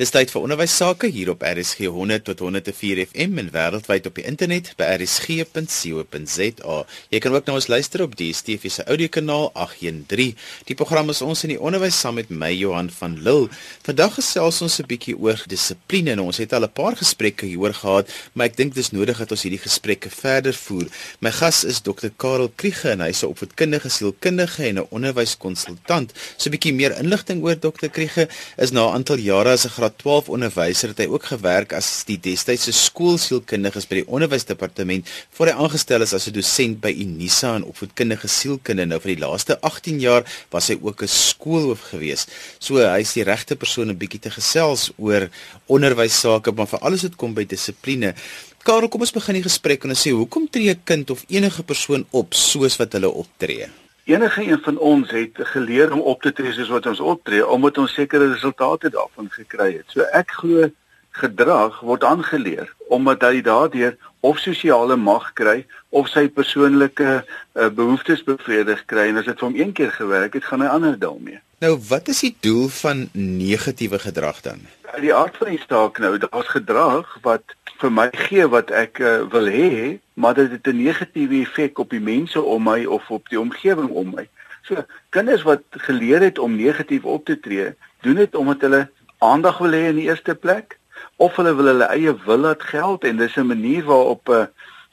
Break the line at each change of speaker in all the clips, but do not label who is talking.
Dis tyd vir onderwys sake hier op RSG 100 tot 104 FM en wêreldwyd op die internet by rsg.co.za. Jy kan ook na ons luister op die DSTV se audiokanaal 813. Die program is ons in die onderwys saam met my Johan van Lille. Vandag gesels ons 'n bietjie oor dissipline. Nou, ons het al 'n paar gesprekke hieroor gehad, maar ek dink dis nodig dat ons hierdie gesprekke verder voer. My gas is Dr. Karel Kriege en hy's 'n opvoedkundige sielkundige en 'n onderwyskonsultant. So 'n bietjie meer inligting oor Dr. Kriege is na 'n aantal jare as 'n graad 12 onderwyser het hy ook gewerk as die destydse skoolsielkundiges by die onderwysdepartement voor hy aangestel is as 'n dosent by Unisa en opvoedkundige sielkunde. Nou vir die laaste 18 jaar was hy ook 'n skoolhoof gewees. So hy is die regte persoon om bietjie te gesels oor onderwys sake, maar vir alles wat kom by dissipline. Karel, kom ons begin die gesprek en ons sê hoekom tree 'n kind of enige persoon op soos wat hulle optree?
Enige een van ons het geleer om op te tree soos wat ons optree omdat ons sekere resultate daarvan gekry het. So ek glo gedrag word aangeleer omdat hy daardeur of sosiale mag kry of sy persoonlike uh, behoeftes bevredig kry en as dit vir hom een keer gewerk het, gaan hy ander daarmee.
Nou, wat is die doel van negatiewe gedrag dan?
Die aard van die saak nou, daar's gedrag wat vir my gee wat ek uh, wil hê, maar dit het 'n negatiewe effek op die mense om my of op die omgewing om my. So, kinders wat geleer het om negatief op te tree, doen dit omdat hulle aandag wil hê in die eerste plek of hulle wil hulle eie wil laat geld en dis 'n manier waarop uh,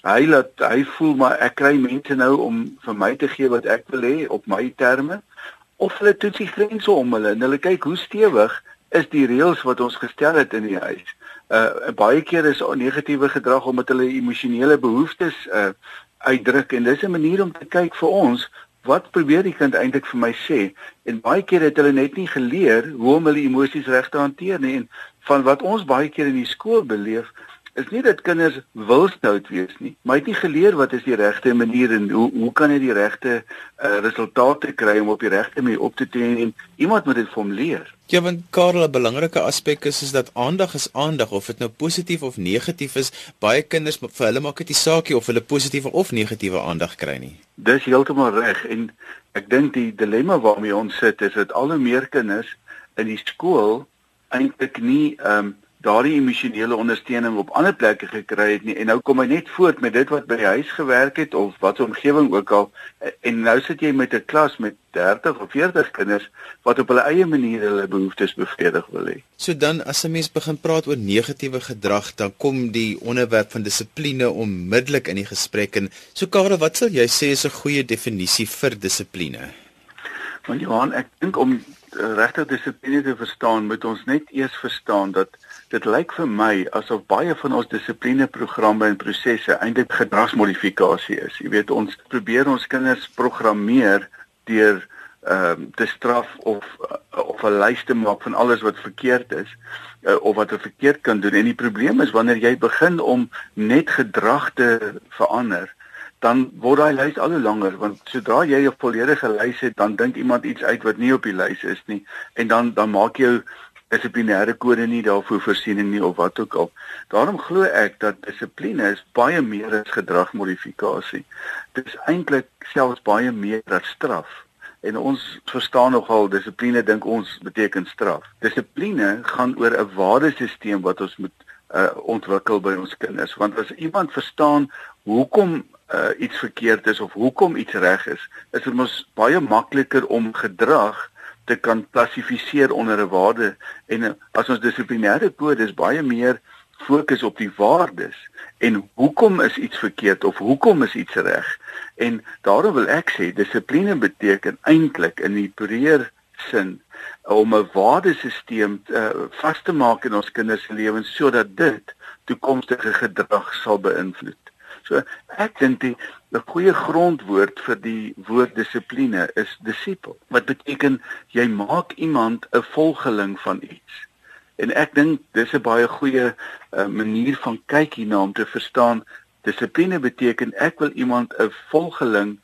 hy laat hy voel maar ek kry mense nou om vir my te gee wat ek wil hê op my terme of hulle toets die grense om hulle en hulle kyk hoe stewig is die reëls wat ons gestel het in die huis. Uh baie keer is negatiewe gedrag omdat hulle emosionele behoeftes uh uitdruk en dis 'n manier om te kyk vir ons wat probeer die kind eintlik vir my sê en baie keer het hulle net nie geleer hoe om hulle emosies reg te hanteer nie en van wat ons baie keer in die skool beleef is nie dat kinders wil stout wees nie, maar het nie geleer wat is die regte manier en hoe hoe kan hy die regte uh, resultate kry om op die regte manier op te tree en iemand moet dit vir hom leer.
Ja, want Karel, 'n belangrike aspek is is dat aandag is aandag of dit nou positief of negatief is. Baie kinders vir hulle maak dit nie saakie of hulle positiewe of negatiewe aandag kry nie.
Dis heeltemal reg en ek dink die dilemma waarmee ons sit is dat al hoe meer kinders in die skool eintlik nie ehm um, daardie emosionele ondersteuning op ander plekke gekry het nie en nou kom hy net voort met dit wat by die huis gewerk het of wat omgewing ook al en nou sit jy met 'n klas met 30 of 40 kinders wat op hulle eie manier hulle behoeftes bevredig wil hê.
So dan as 'n mens begin praat oor negatiewe gedrag, dan kom die onderwerp van dissipline onmiddellik in die gesprek en so Karel, wat sal jy sê is 'n goeie definisie vir dissipline?
Want Johan, ek dink om regtig dissipline te verstaan, moet ons net eers verstaan dat dit lyk vir my asof baie van ons dissiplineprogramme en prosesse eintlik gedragsmodifikasie is. Jy weet, ons probeer ons kinders programmeer deur ehm uh, te straf of of 'n lys te maak van alles wat verkeerd is uh, of wat hulle verkeerd kan doen. En die probleem is wanneer jy begin om net gedrag te verander, dan word daai lys al hoe langer want sodra jy 'n volledige lys het, dan dink iemand iets uit wat nie op die lys is nie en dan dan maak jy dissiplinêre kode nie daarvoor voorsiening nie of wat ook al. Daarom glo ek dat dissipline is baie meer as gedragmodifikasie. Dit is eintlik selfs baie meer as straf. En ons verstaan nogal dissipline dink ons beteken straf. Dissipline gaan oor 'n waardesisteem wat ons moet uh, ontwikkel by ons kinders. Want as iemand verstaan hoekom uh, iets verkeerd is of hoekom iets reg is, is dit mos baie makliker om gedrag te kan klassifiseer onder 'n waarde en eh, as ons dissiplinêre kodes baie meer fokus op die waardes en hoekom is iets verkeerd of hoekom is iets reg en daarom wil ek sê dissipline beteken eintlik in die breër sin om 'n waardesisteem uh, vas te maak in ons kinders se lewens sodat dit toekomstige gedrag sal beïnvloed. So ek dink die 'n goeie grondwoord vir die woord dissipline is disipel. Wat beteken jy maak iemand 'n volgeling van iets. En ek dink dis 'n baie goeie uh, manier van kyk hierna om te verstaan dissipline beteken ek wil iemand 'n volgeling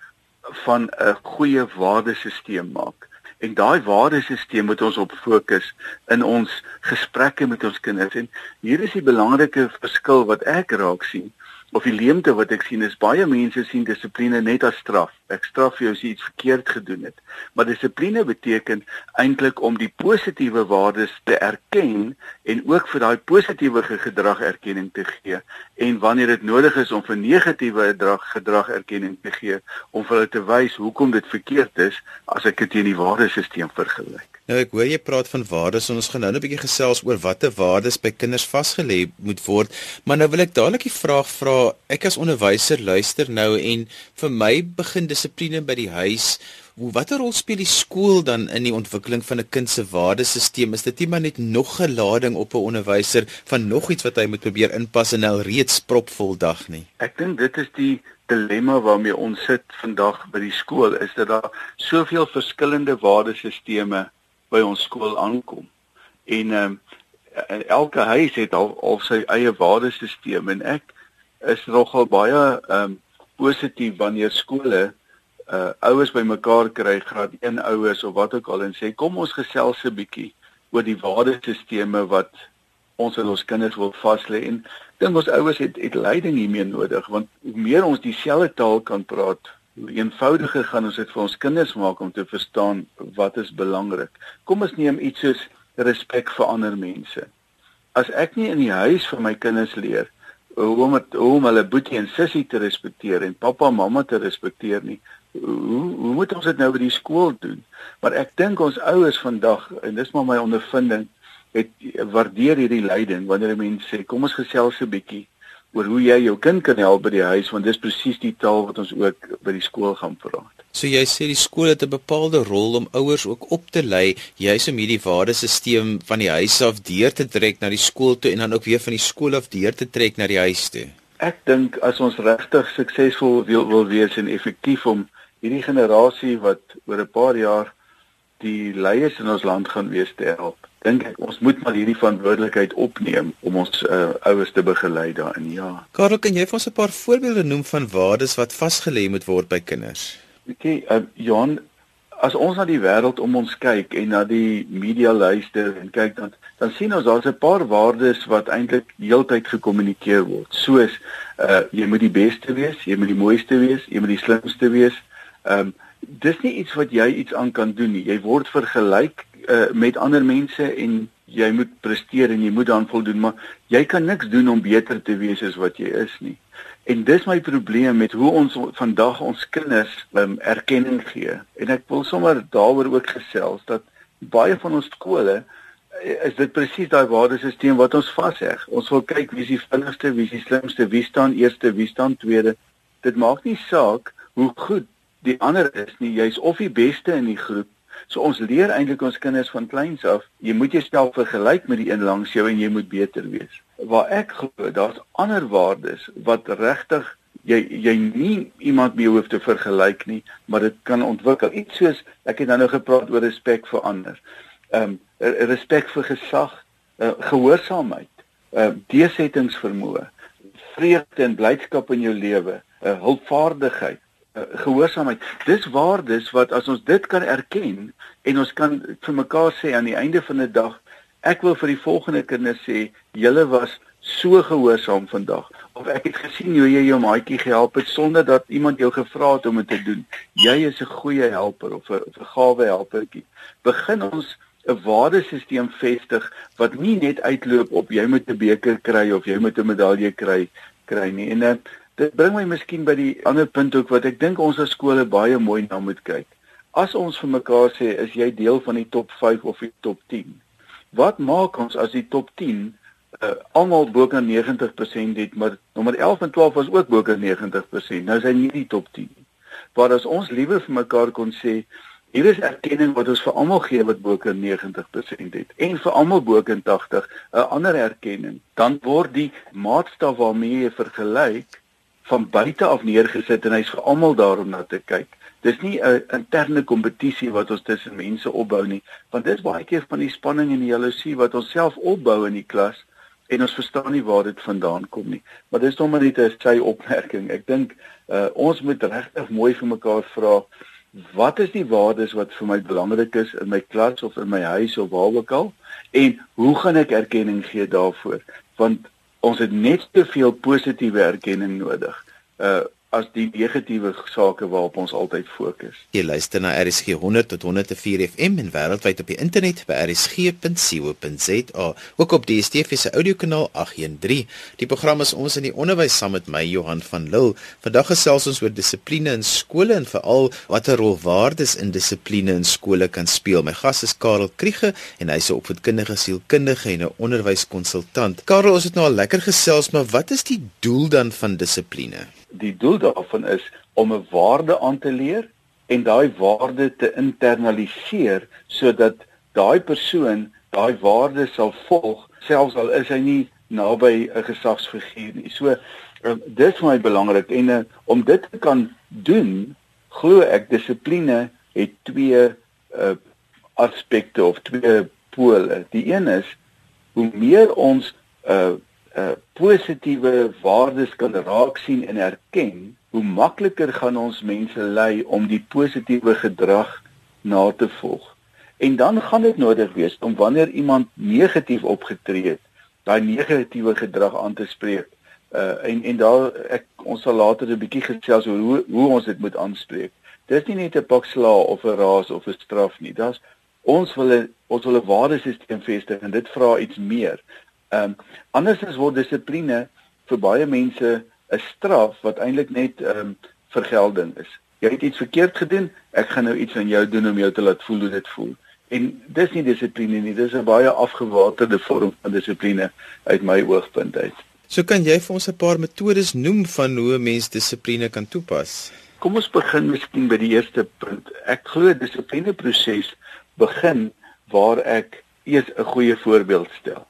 van 'n goeie waardesisteem maak. En daai waardesisteem moet ons op fokus in ons gesprekke met ons kinders. En hier is die belangrike verskil wat ek raak sien of die leemte wat ek sien is baie mense sien dissipline net as straf. Ek straf jou as jy iets verkeerd gedoen het. Maar dissipline beteken eintlik om die positiewe waardes te erken en ook vir daai positiewe gedrag erkenning te gee en wanneer dit nodig is om vir negatiewe gedrag gedrag erkenning te gee om vir hulle te wys hoekom dit verkeerd is as ek dit teen die waardesisteem vergelyk.
Nou ek hoor jy praat van waardes en ons gaan nou 'n bietjie gesels oor watter waardes by kinders vasgelê moet word, maar nou wil ek dadelik die vraag vra, ek as onderwyser luister nou en vir my begin dissipline by die huis. Watter rol speel die skool dan in die ontwikkeling van 'n kind se waardesisteem? Is dit nie maar net nog 'n lading op 'n onderwyser van nog iets wat hy moet probeer inpas in 'n reeds propvol dag nie?
Ek dink dit is die dilemma waarmee ons sit vandag by die skool is dat daar soveel verskillende waardesisteme by ons skool aankom. En ehm um, elke huis het al al sy eie waardesisteem en ek is nogal baie ehm um, positief wanneer skole uh ouers bymekaar kry, graad 1 ouers of wat ook al en sê kom ons gesels 'n bietjie oor die waardesisteme wat ons aan ons kinders wil vaslê en dink ons ouers het het leiding hiermee nodig want hoe meer ons dieselfde taal kan praat hoe eenvoudiger gaan ons dit vir ons kinders maak om te verstaan wat is belangrik. Kom ons neem iets soos respek vir ander mense. As ek nie in die huis vir my kinders leer hoe om het, hoe om hulle boetie en sussie te respekteer en pappa en mamma te respekteer nie, hoe hoe moet ons dit nou by die skool doen? Maar ek dink ons ouers vandag en dis maar my ondervinding het waardeer hierdie leiding wanneer mense sê kom ons gesels 'n bietjie oor hoe jy jou kind kan help by die huis want dis presies die taal wat ons ook by die skool gaan praat.
So jy sê die skool het 'n bepaalde rol om ouers ook op te lei juis om hierdie waardesisteem van die huis af deur te trek na die skool toe en dan ook weer van die skool af deur te trek na die huis toe.
Ek dink as ons regtig suksesvol wil, wil wees en effektief om hierdie generasie wat oor 'n paar jaar die leiers in ons land gaan wees te help dink ek ons moet maar hierdie verantwoordelikheid opneem om ons uh, ouers te begelei daarin. Ja.
Karel, kan jy vir ons 'n paar voorbeelde noem van waardes wat vasgelê moet word by kinders?
OK, uh, Johan, as ons na die wêreld om ons kyk en na die media luister en kyk dan dan sien ons daar's 'n paar waardes wat eintlik heeltyd gekommunikeer word. Soos uh jy moet die beste wees, jy moet die mooiste wees, jy moet die slimste wees. Ehm um, dis nie iets wat jy iets aan kan doen nie. Jy word vergelyk uh, met ander mense en jy moet presteer en jy moet dan voldoen, maar jy kan niks doen om beter te wees as wat jy is nie. En dis my probleem met hoe ons vandag ons kinders um, erkenning gee. En ek wil sommer daaroor ook gesels dat baie van ons skole eh, is dit presies daai waardesisteem wat ons vasheg. Ons wil kyk wie is die vinnigste, wie is die slimste, wie staan eerste, wie staan tweede. Dit maak nie saak hoe goed die ander is nie. Jy's of die beste in die groep So ons leer eintlik ons kinders van kleins af, jy moet jouself vergelyk met die een langs jou en jy moet beter wees. Waar ek glo, daar's ander waardes wat regtig jy jy nie iemand mee hoef te vergelyk nie, maar dit kan ontwikkel. Iets soos ek het nou gepraat oor respek vir ander. Ehm um, respek vir gesag, uh, gehoorsaamheid, ehm uh, deursettingsvermoë, vreugde en blydskap in jou lewe, uh, hulpvaardigheid gehoorsaamheid. Dis waardes wat as ons dit kan erken en ons kan vir mekaar sê aan die einde van 'n dag, ek wil vir die volgende kinders sê, julle was so gehoorsaam vandag of ek het gesien hoe jy jou maatjie gehelp het sonder dat iemand jou gevra het om dit te doen. Jy is 'n goeie helper of 'n gawe helpertjie. Begin ons 'n waardesisteem vestig wat nie net uitloop op jy moet 'n beker kry of jy moet 'n medalje kry kry nie. En uh, Dit bring my miskien by die ander punt ook wat ek dink ons as skole baie mooi na moet kyk. As ons vir mekaar sê is jy deel van die top 5 of die top 10. Wat maak ons as die top 10 uh, almal bo kan 90% het, maar nommer 11 en 12 was ook bo kan 90%. Nou is hy nie die top 10 nie. Maar as ons liewer vir mekaar kon sê hier is erkenning wat ons vir almal gee wat bo kan 90% het en vir almal bo kan 80 'n ander erkenning, dan word die maatstaf waarmee jy vergelyk van buite af neergesit en hy's vir almal daarom na te kyk. Dis nie 'n interne kompetisie wat ons tussen mense opbou nie, want dit is baie keer van die spanning en die jaloesie wat ons self opbou in die klas en ons verstaan nie waar dit vandaan kom nie. Maar dis sommer net 'n sy opmerking. Ek dink uh, ons moet regtig mooi vir mekaar vra wat is die waardes wat vir my belangrik is in my klas of in my huis of waar ook al en hoe gaan ek erkenning gee daarvoor? Want ons het net te veel positiewe erkenning nodig. Uh as die negatiewe sake waarop ons altyd fokus.
Jy luister na RSG 100 tot 104 FM en wêreldwyd op die internet by rsg.co.za, ook op die DSTV se audiokanaal 813. Die program is ons in die onderwys saam met my Johan van Lille. Vandag gesels ons oor dissipline in skole en veral watter rol waardes in dissipline in skole kan speel. My gas is Karel Kriege en hy's 'n opvoedkundige sielkundige en 'n onderwyskonsultant. Karel, ons het nou al lekker gesels, maar wat is die doel dan van dissipline?
Die doel daarvan is om 'n waarde aan te leer en daai waarde te internaliseer sodat daai persoon daai waarde sal volg selfs al is hy nie naby 'n gesagsfiguur nie. So um, dis vir my belangrik en uh, om dit te kan doen, glo ek dissipline het twee uh, aspekte of twee pole. Die een is hoe meer ons uh, uh positiewe waardes kan raak sien en erken, hoe makliker gaan ons mense lei om die positiewe gedrag na te volg. En dan gaan dit nodig wees om wanneer iemand negatief opgetree het, daai negatiewe gedrag aan te spreek. Uh en en daar ek ons sal later 'n bietjie gesels oor hoe hoe ons dit moet aanspreek. Dis nie net 'n pak sla of 'n raas of 'n straf nie. Dit's ons wil ons wil 'n waardesisteem vestig en dit vra iets meer. Ehm um, andersins word dissipline vir baie mense 'n straf wat eintlik net ehm um, vergelding is. Jy het iets verkeerd gedoen, ek gaan nou iets aan jou doen om jou te laat voel hoe dit voel. En dis nie dissipline nie, dis 'n baie afgewaterde vorm van dissipline uit my oogpunt uit.
So kan jy vir ons 'n paar metodes noem van hoe 'n mens dissipline kan toepas?
Kom ons begin miskien by die eerste punt. Ek glo dissiplineproses begin waar ek eers 'n goeie voorbeeld stel.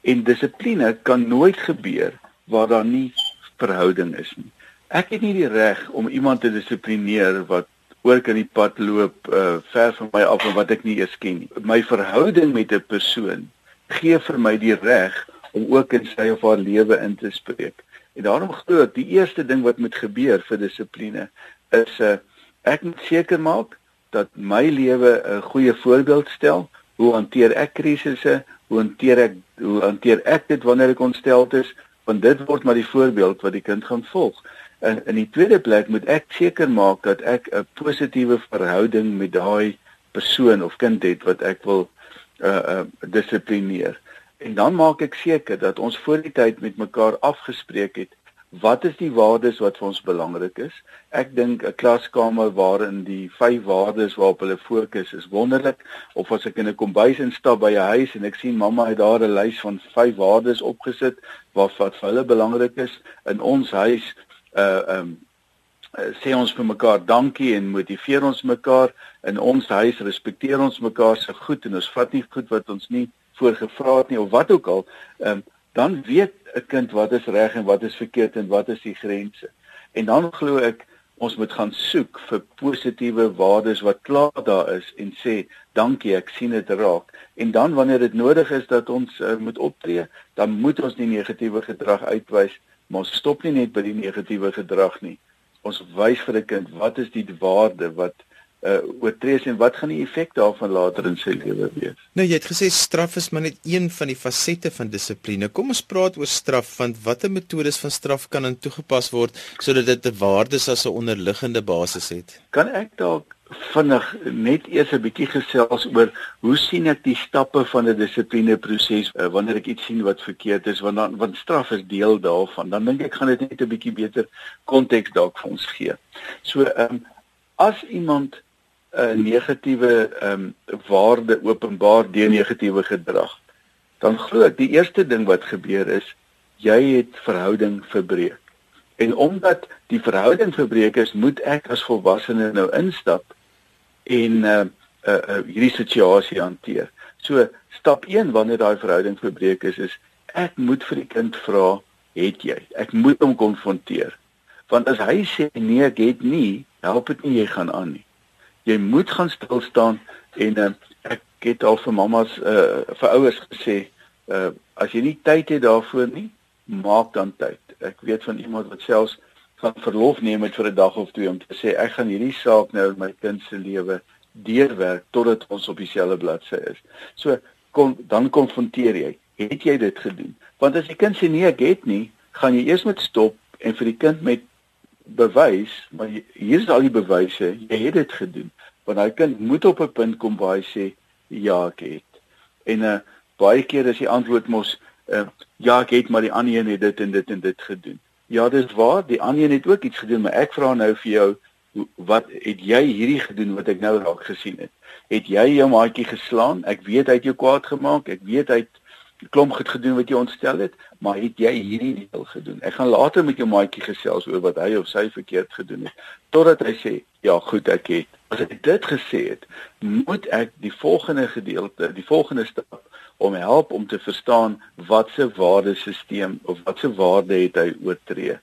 En dissipline kan nooit gebeur waar daar nie verhouding is nie. Ek het nie die reg om iemand te dissiplineer wat oor kan die pad loop uh, ver van my af en wat ek nie eers ken nie. My verhouding met 'n persoon gee vir my die reg om ook in sy of haar lewe in te spreek. En daarom glo ek die eerste ding wat moet gebeur vir dissipline is 'n uh, ek moet seker maak dat my lewe 'n goeie voorbeeld stel. Hoe hanteer ek krisisse? Hoe hanteer ek hoe hanteer ek dit wanneer ek ontsteld is? Want dit word maar die voorbeeld wat die kind gaan volg. En in die tweede plek moet ek seker maak dat ek 'n positiewe verhouding met daai persoon of kind het wat ek wil uh uh dissiplineer. En dan maak ek seker dat ons voor die tyd met mekaar afgespreek het wat is die waardes wat vir ons belangrik is? Ek dink 'n klaskamer waarin die vyf waardes waarop hulle fokus is wonderlik. Of as ek in 'n kombuis instap by 'n huis en ek sien mamma het daar 'n lys van vyf waardes opgesit wat wat vir hulle belangrik is in ons huis uh um sê ons vir mekaar dankie en motiveer ons mekaar. In ons huis respekteer ons mekaar se goed en ons vat nie goed wat ons nie voorgevra het nie of wat ook al. Um dan weet 'n kind wat is reg en wat is verkeerd en wat is die grense. En dan glo ek ons moet gaan soek vir positiewe waardes wat klaar daar is en sê dankie ek sien dit raak en dan wanneer dit nodig is dat ons uh, moet optree dan moet ons nie negatiewe gedrag uitwys maar ons stop nie net by die negatiewe gedrag nie ons wys vir 'n kind wat is die waarde wat uh oortrees en wat gaan die effek daarvan later in sy lewe wees?
Nou jy het gesê straf is maar net een van die fasette van dissipline. Kom ons praat oor straf want watter metodes van straf kan dan toegepas word sodat dit 'n waardes as 'n onderliggende basis het?
Kan ek dalk vinnig net eers 'n bietjie gesels oor hoe sien ek die stappe van 'n dissiplineproses uh, wanneer ek iets sien wat verkeerd is want dan want straf is deel daarvan. Dan dink ek gaan dit net 'n bietjie beter konteks dalk vir ons gee. So ehm um, as iemand 'n negatiewe ehm um, waarde openbaar deur negatiewe gedrag. Dan glo ek die eerste ding wat gebeur is jy het verhouding verbreek. En omdat die verhouding verbreek is, moet ek as volwassene nou instap en uh uh, uh hierdie situasie hanteer. So stap 1 wanneer daai verhouding verbreek is is ek moet vir die kind vra, het jy? Ek moet hom konfronteer. Want as hy sê nee, ek het nie, help dit nie jy gaan aan nie jy moet gaan stil staan en uh, ek het al vir mammas uh, vir ouers gesê uh, as jy nie tyd het daarvoor nie maak dan tyd. Ek weet van iemand wat selfs van verlof neem het vir 'n dag of twee om te sê ek gaan hierdie saak nou in my kind se lewe deurwerk totdat ons op dieselfde bladsy is. So kom dan konfronteer jy het jy dit gedoen? Want as die kind sê nee, ek het nie, gaan jy eers met stop en vir die kind met bewys, maar hier is al die bewyse, jy het dit gedoen. Want daai kind moet op 'n punt kom waar hy sê ja, ek het. En uh baie keer is die antwoord mos uh ja, ek het maar die ander een het dit en dit en dit gedoen. Ja, dis waar, die ander een het ook iets gedoen, maar ek vra nou vir jou, wat het jy hierdie gedoen wat ek nou raak gesien het? Het jy jou maatjie geslaan? Ek weet hy het jou kwaad gemaak. Ek weet hy het klomp goed gedoen wat jy ontstel het, maar het jy hierdie deel gedoen? Ek gaan later met jou maatjie gesels oor wat hy of sy verkeerd gedoen het, totdat hy sê, "Ja, goed, ek het." As hy dit gesê het, moet ek die volgende gedeelte, die volgende stap om help om te verstaan wat se waardesisteem of wat se waarde het hy oortree.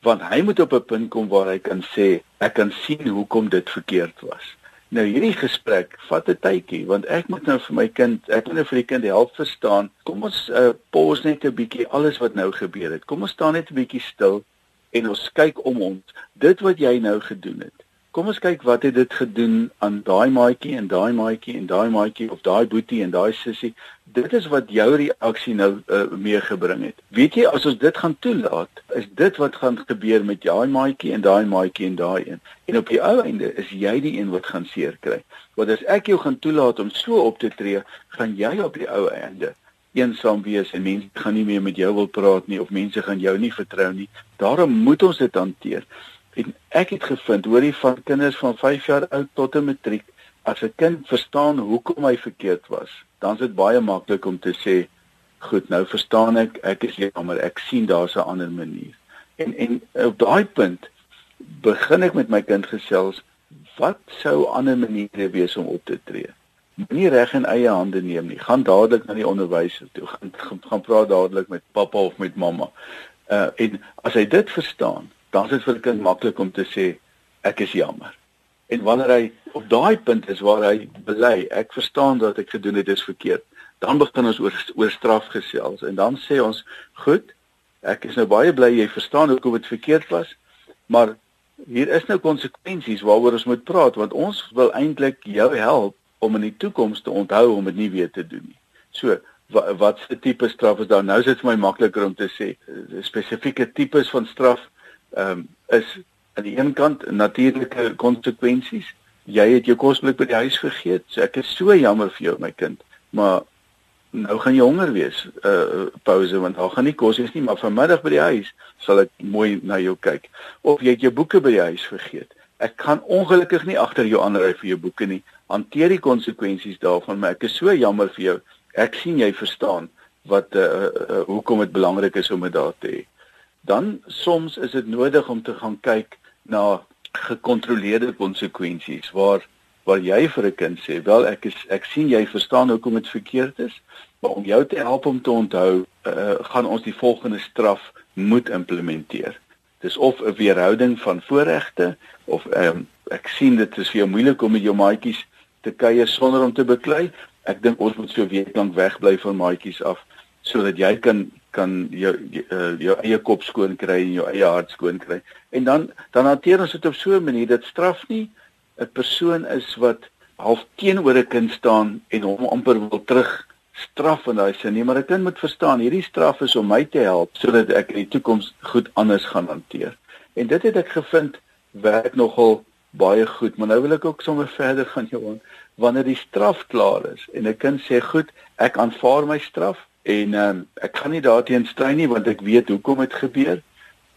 Want hy moet op 'n punt kom waar hy kan sê, "Ek kan sien hoekom dit verkeerd was." Nou hierdie gesprek vat 'n tydjie want ek moet nou vir my kind, ek moet nou vir die kind help verstaan. Kom ons uh, pause net 'n bietjie alles wat nou gebeur het. Kom ons staan net 'n bietjie stil en ons kyk om ons. Dit wat jy nou gedoen het. Kom ons kyk wat het dit gedoen aan daai maatjie en daai maatjie en daai maatjie of daai boetie en daai sussie. Dit is wat jou reaksie nou uh, meegebring het. Weet jy as ons dit gaan toelaat, is dit wat gaan gebeur met daai maatjie en daai maatjie en daai een. En op die ou einde is jy die een wat gaan seer kry. Want as ek jou gaan toelaat om so op te tree, gaan jy op die ou einde eensaam wees en mense gaan nie meer met jou wil praat nie of mense gaan jou nie vertrou nie. Daarom moet ons dit hanteer. En ek het gevind, hoorie van kinders van 5 jaar oud tot 'n matriek, as 'n kind verstaan hoekom hy verkeerd was, dan is dit baie maklik om te sê, "Goed, nou verstaan ek, ek is jammer, ek sien daar's 'n ander manier." En en op daai punt begin ek met my kind gesels, wat sou ander maniere wees om op te tree? Moenie reg in eie hande neem nie. Gaan dadelik na die onderwyser toe. Gaan gaan praat dadelik met pappa of met mamma. Uh en as hy dit verstaan, dan is dit vir 'n kind maklik om te sê ek is jammer. En wanneer hy op daai punt is waar hy bely, ek verstaan dat ek gedoen het is verkeerd, dan begin ons oor oor straf gesels en dan sê ons, goed, ek is nou baie bly jy verstaan hoekom dit verkeerd was, maar hier is nou konsekwensies waaroor ons moet praat want ons wil eintlik jou help om in die toekoms te onthou om dit nie weer te doen nie. So wat wat se tipe straf is daar nou is dit vir my makliker om te sê spesifieke tipes van straf ehm um, is aan die een kant natuurlike konsekwensies. Jy het jou kosblik by die huis vergeet. So ek is so jammer vir jou my kind, maar nou gaan jy honger wees. Uh pouse want daar gaan nie kos wees nie, maar vanmiddag by die huis sal ek mooi na jou kyk. Of jy het jou boeke by die huis vergeet. Ek kan ongelukkig nie agter jou aanry vir jou boeke nie. Hanteer die konsekwensies daarvan, maar ek is so jammer vir jou. Ek sien jy verstaan wat uh, uh hoekom dit belangrik is om dit daar te hê dan soms is dit nodig om te gaan kyk na gekontroleerde konsekwensies waar waar jy vir 'n kind sê wel ek is ek sien jy verstaan hoekom dit verkeerd is maar om jou te help om te onthou uh, gaan ons die volgende straf moet implementeer. Dis of 'n weerhouding van voorregte of um, ek sien dit is jou moeilik om met jou maatjies te kuier sonder om te beklei ek dink ons moet so week lank wegbly van maatjies af sodat jy kan kan jou uh, jou eie kop skoon kry en jou eie hart skoon kry. En dan dan hanteer ons dit op so 'n manier dat straf nie 'n persoon is wat half teenoor 'n kind staan en hom amper wil terug straf in daai sin nie, maar 'n kind moet verstaan hierdie straf is om my te help sodat ek in die toekoms goed anders gaan hanteer. En dit het ek gevind werk nogal baie goed, maar nou wil ek ook sommer verder gaan jou wanneer die straf klaar is en 'n kind sê goed, ek aanvaar my straf en um, ek kan nie daarteen stry nie want ek weet hoekom dit gebeur.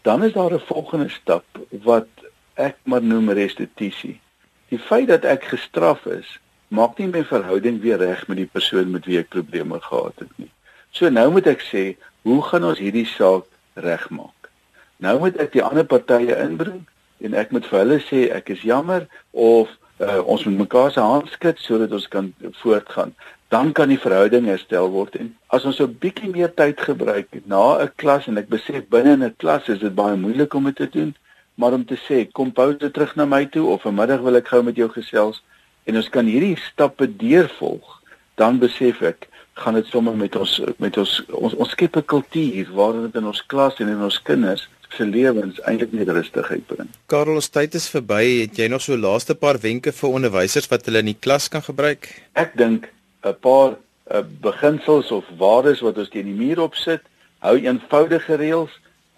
Dan is daar 'n volgende stap wat ek maar noem restituisie. Die feit dat ek gestraf is, maak nie my verhouding weer reg met die persoon met wie ek probleme gehad het nie. So nou moet ek sê, hoe gaan ons hierdie saak regmaak? Nou moet ek die ander partye inbring en ek moet vir hulle sê ek is jammer of uh, ons moet mekaar se hand skud sodat ons kan voortgaan dan kan die verhouding herstel word en as ons 'n bietjie meer tyd gebruik na 'n klas en ek besef binne in 'n klas is dit baie moeilik om dit te doen maar om te sê kom pouse terug na my toe of vanmiddag wil ek gou met jou gesels en ons kan hierdie stappe deurvolg dan besef ek gaan dit sommer met ons met ons ons, ons skep 'n kultuur waarin dit in ons klas en in ons kinders se lewens eintlik net rustigheid bring.
Karel, ons tyd is verby. Het jy nog so laaste paar wenke vir onderwysers wat hulle in die klas kan gebruik?
Ek dink 'n paar uh, beginsels of waardes wat ons teen die muur opsit Hou eenvoudige reëls.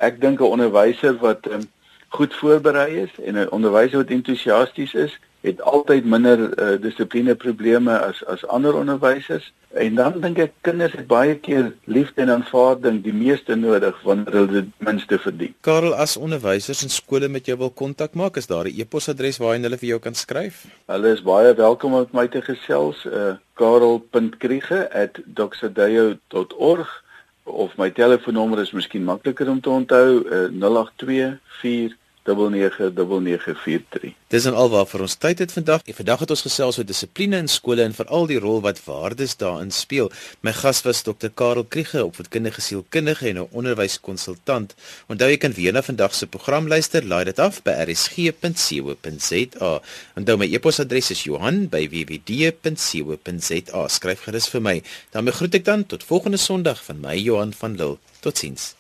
Ek dink 'n onderwyser wat um, goed voorberei is en 'n onderwyser wat entoesiasties is, het altyd minder uh, dissipline probleme as as ander onderwysers. En dan dink ek kinders het baie keer liefde en aanvaarding die meeste nodig wanneer hulle dit minste verdien.
Karel, as onderwysers in skole met jou wil kontak maak, is daar 'n e-posadres waarheen hulle vir jou kan skryf?
Hulle is baie welkom om met my te gesels, uh, karel.kriege@doxadeyo.org of my telefoonnommer is miskien makliker om te onthou, uh, 082 4 9943.
Dis en alwaar vir ons tyd het vandag. En vandag het ons gesels oor dissipline in skole en veral die rol wat waardes daarin speel. My gas was Dr. Karel Kriege, opvoedkundige sielkundige en 'n onderwyskonsultant. Onthou jy kan weer na vandag se program luister. Laai dit af by rsg.co.za. Onthou my e-posadres is Johan@wwd.co.za. Skryf gerus vir my. Dan groet ek dan tot volgende Sondag van my Johan van Lille. Totsiens.